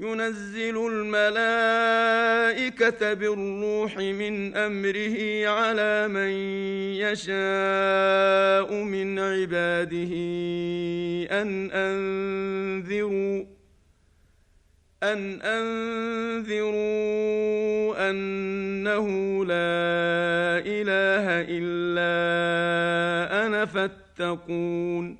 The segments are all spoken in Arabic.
ينزل الملائكة بالروح من أمره على من يشاء من عباده أن أنذروا أن أنذروا أنه لا إله إلا أنا فاتقون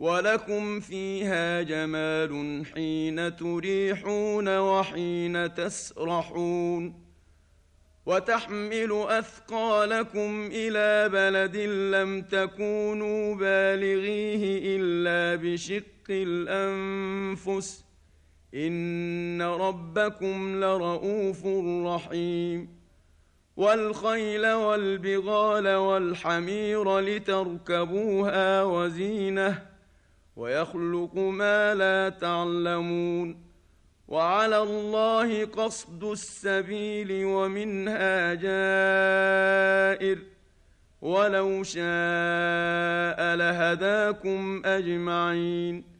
ولكم فيها جمال حين تريحون وحين تسرحون وتحمل أثقالكم إلى بلد لم تكونوا بالغيه إلا بشق الأنفس إن ربكم لرءوف رحيم والخيل والبغال والحمير لتركبوها وزينة ويخلق ما لا تعلمون وعلى الله قصد السبيل ومنها جائر ولو شاء لهداكم أجمعين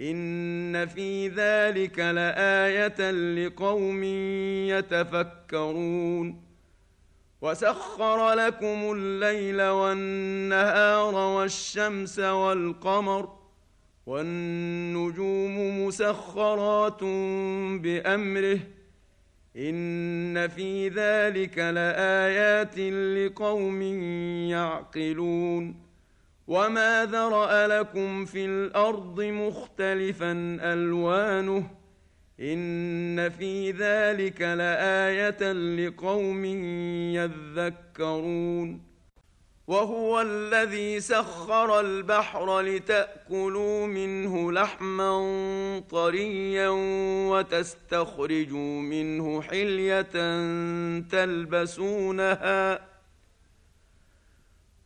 ان في ذلك لايه لقوم يتفكرون وسخر لكم الليل والنهار والشمس والقمر والنجوم مسخرات بامره ان في ذلك لايات لقوم يعقلون وما ذرا لكم في الأرض مختلفا الوانه ان في ذلك لايه لقوم يذكرون وهو الذي سخر البحر لتاكلوا منه لحما طريا وتستخرجوا منه حليه تلبسونها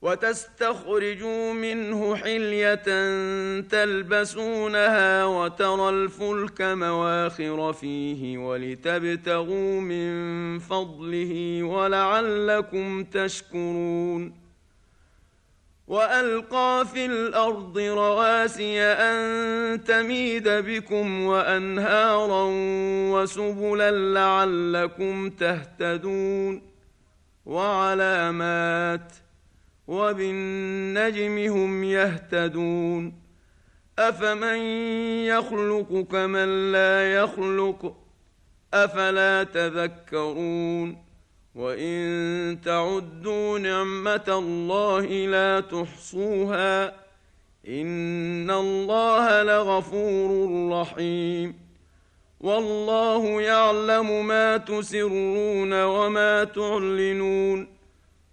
وتستخرجوا منه حلية تلبسونها وترى الفلك مواخر فيه ولتبتغوا من فضله ولعلكم تشكرون. وألقى في الأرض رواسي أن تميد بكم وأنهارا وسبلا لعلكم تهتدون. وعلامات وبالنجم هم يهتدون أفمن يخلق كمن لا يخلق أفلا تذكرون وإن تعدوا نعمة الله لا تحصوها إن الله لغفور رحيم والله يعلم ما تسرون وما تعلنون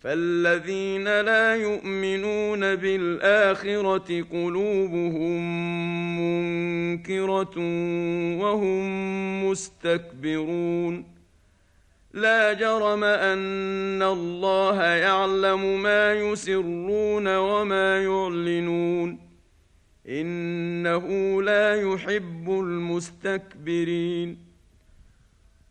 فالذين لا يؤمنون بالاخره قلوبهم منكره وهم مستكبرون لا جرم ان الله يعلم ما يسرون وما يعلنون انه لا يحب المستكبرين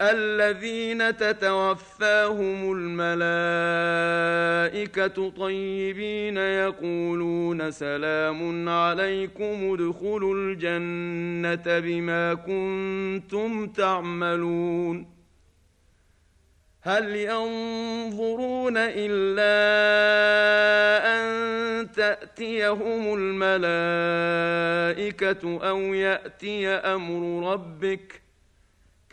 الذين تتوفاهم الملائكة طيبين يقولون سلام عليكم ادخلوا الجنة بما كنتم تعملون. هل ينظرون إلا أن تأتيهم الملائكة أو يأتي أمر ربك؟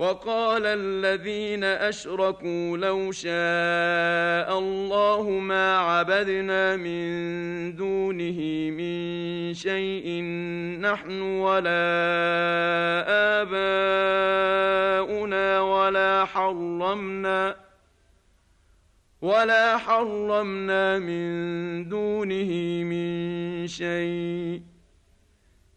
وقال الذين أشركوا لو شاء الله ما عبدنا من دونه من شيء نحن ولا آباؤنا ولا حرمنا ولا حرمنا من دونه من شيء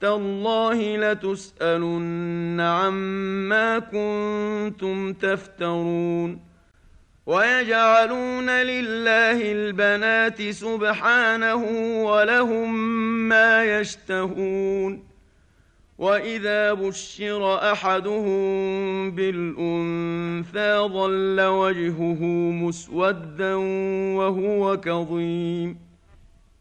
تالله لتسألن عما كنتم تفترون ويجعلون لله البنات سبحانه ولهم ما يشتهون وإذا بشر أحدهم بالأنثى ظل وجهه مسودا وهو كظيم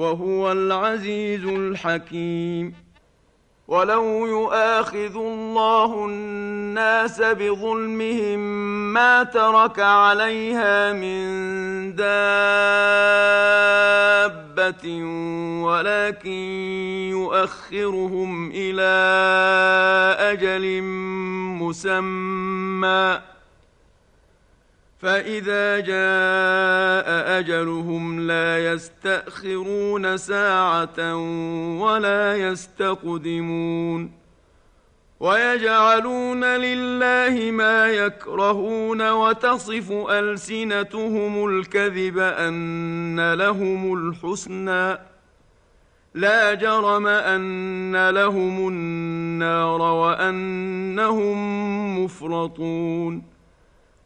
وهو العزيز الحكيم. ولو يؤاخذ الله الناس بظلمهم ما ترك عليها من دابه ولكن يؤخرهم إلى أجل مسمى فاذا جاء اجلهم لا يستاخرون ساعه ولا يستقدمون ويجعلون لله ما يكرهون وتصف السنتهم الكذب ان لهم الحسنى لا جرم ان لهم النار وانهم مفرطون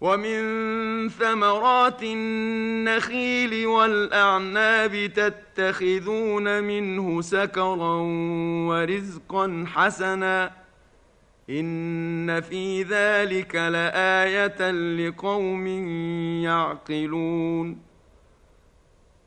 ومن ثمرات النخيل والأعناب تتخذون منه سكرا ورزقا حسنا. إن في ذلك لآية لقوم يعقلون.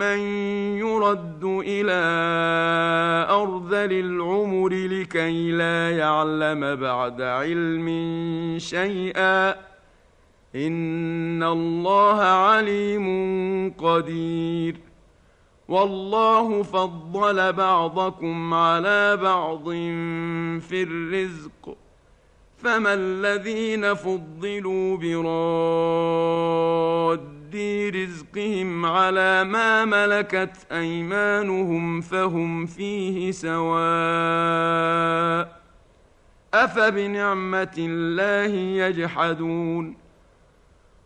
من يرد إلى ارذل العمر لكي لا يعلم بعد علم شيئا ان الله عليم قدير والله فضل بعضكم على بعض في الرزق فما الذين فضلوا براد رد رزقهم على ما ملكت أيمانهم فهم فيه سواء أفبنعمة الله يجحدون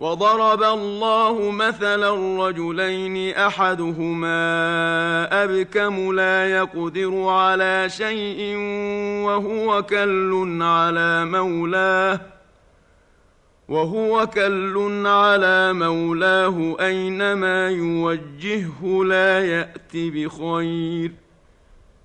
وضرب الله مثلا رجلين أحدهما أبكم لا يقدر على شيء وهو كل على مولاه وهو كل على مولاه أينما يوجهه لا يات بخير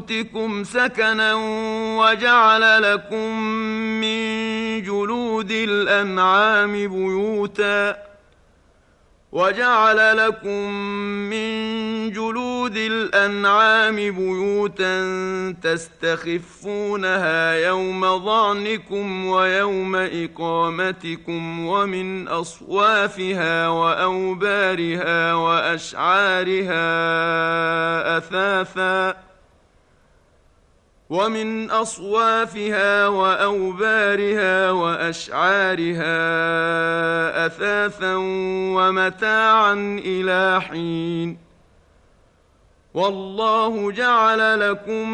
بيوتكم سكنا وجعل لكم من جلود الأنعام بيوتا وجعل لكم من جلود الأنعام بيوتا تستخفونها يوم ظعنكم ويوم إقامتكم ومن أصوافها وأوبارها وأشعارها أثاثا ومن أصوافها وأوبارها وأشعارها أثاثا ومتاعا إلى حين. والله جعل لكم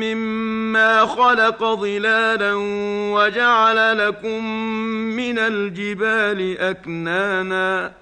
مما خلق ظلالا وجعل لكم من الجبال أكنانا.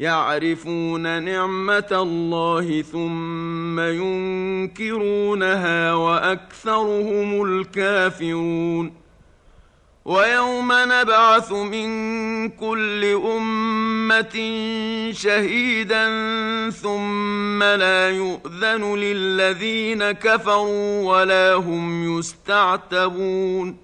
يعرفون نعمة الله ثم ينكرونها وأكثرهم الكافرون. ويوم نبعث من كل أمة شهيدا ثم لا يؤذن للذين كفروا ولا هم يستعتبون.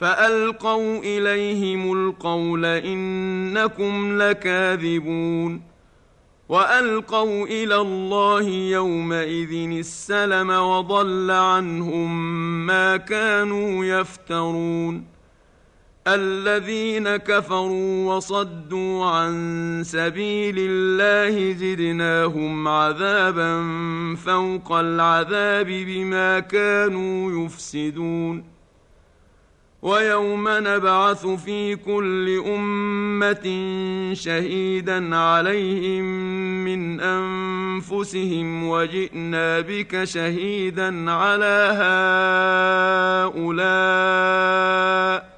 فألقوا إليهم القول إنكم لكاذبون وألقوا إلى الله يومئذ السلم وضل عنهم ما كانوا يفترون الذين كفروا وصدوا عن سبيل الله زدناهم عذابا فوق العذاب بما كانوا يفسدون ويوم نبعث في كل أمة شهيدا عليهم من أنفسهم وجئنا بك شهيدا على هؤلاء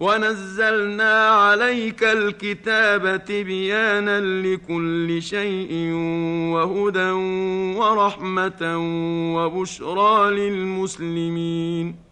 ونزلنا عليك الكتاب تبيانا لكل شيء وهدى ورحمة وبشرى للمسلمين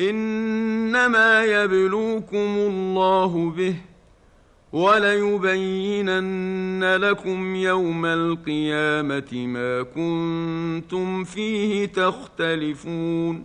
إنما يبلوكم الله به وليبينن لكم يوم القيامة ما كنتم فيه تختلفون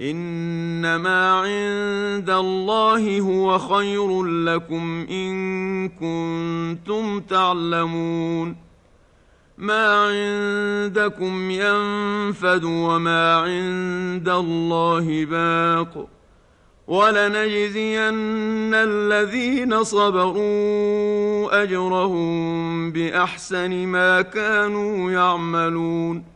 إنما عند الله هو خير لكم إن كنتم تعلمون. ما عندكم ينفد وما عند الله باق. ولنجزين الذين صبروا أجرهم بأحسن ما كانوا يعملون.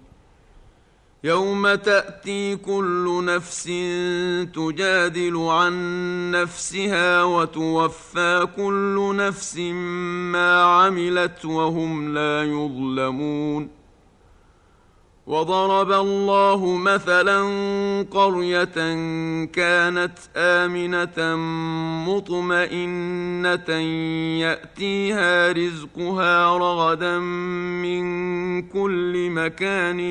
يوم تاتي كل نفس تجادل عن نفسها وتوفى كل نفس ما عملت وهم لا يظلمون وضرب الله مثلا قرية كانت آمنة مطمئنة يأتيها رزقها رغدا من كل مكان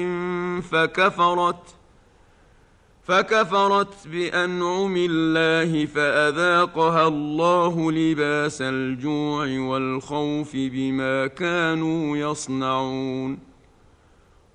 فكفرت فكفرت بأنعم الله فأذاقها الله لباس الجوع والخوف بما كانوا يصنعون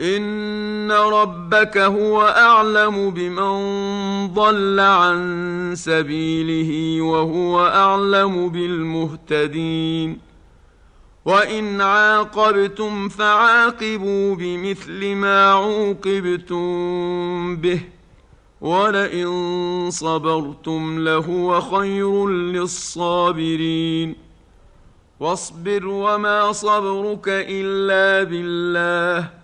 ان ربك هو اعلم بمن ضل عن سبيله وهو اعلم بالمهتدين وان عاقبتم فعاقبوا بمثل ما عوقبتم به ولئن صبرتم لهو خير للصابرين واصبر وما صبرك الا بالله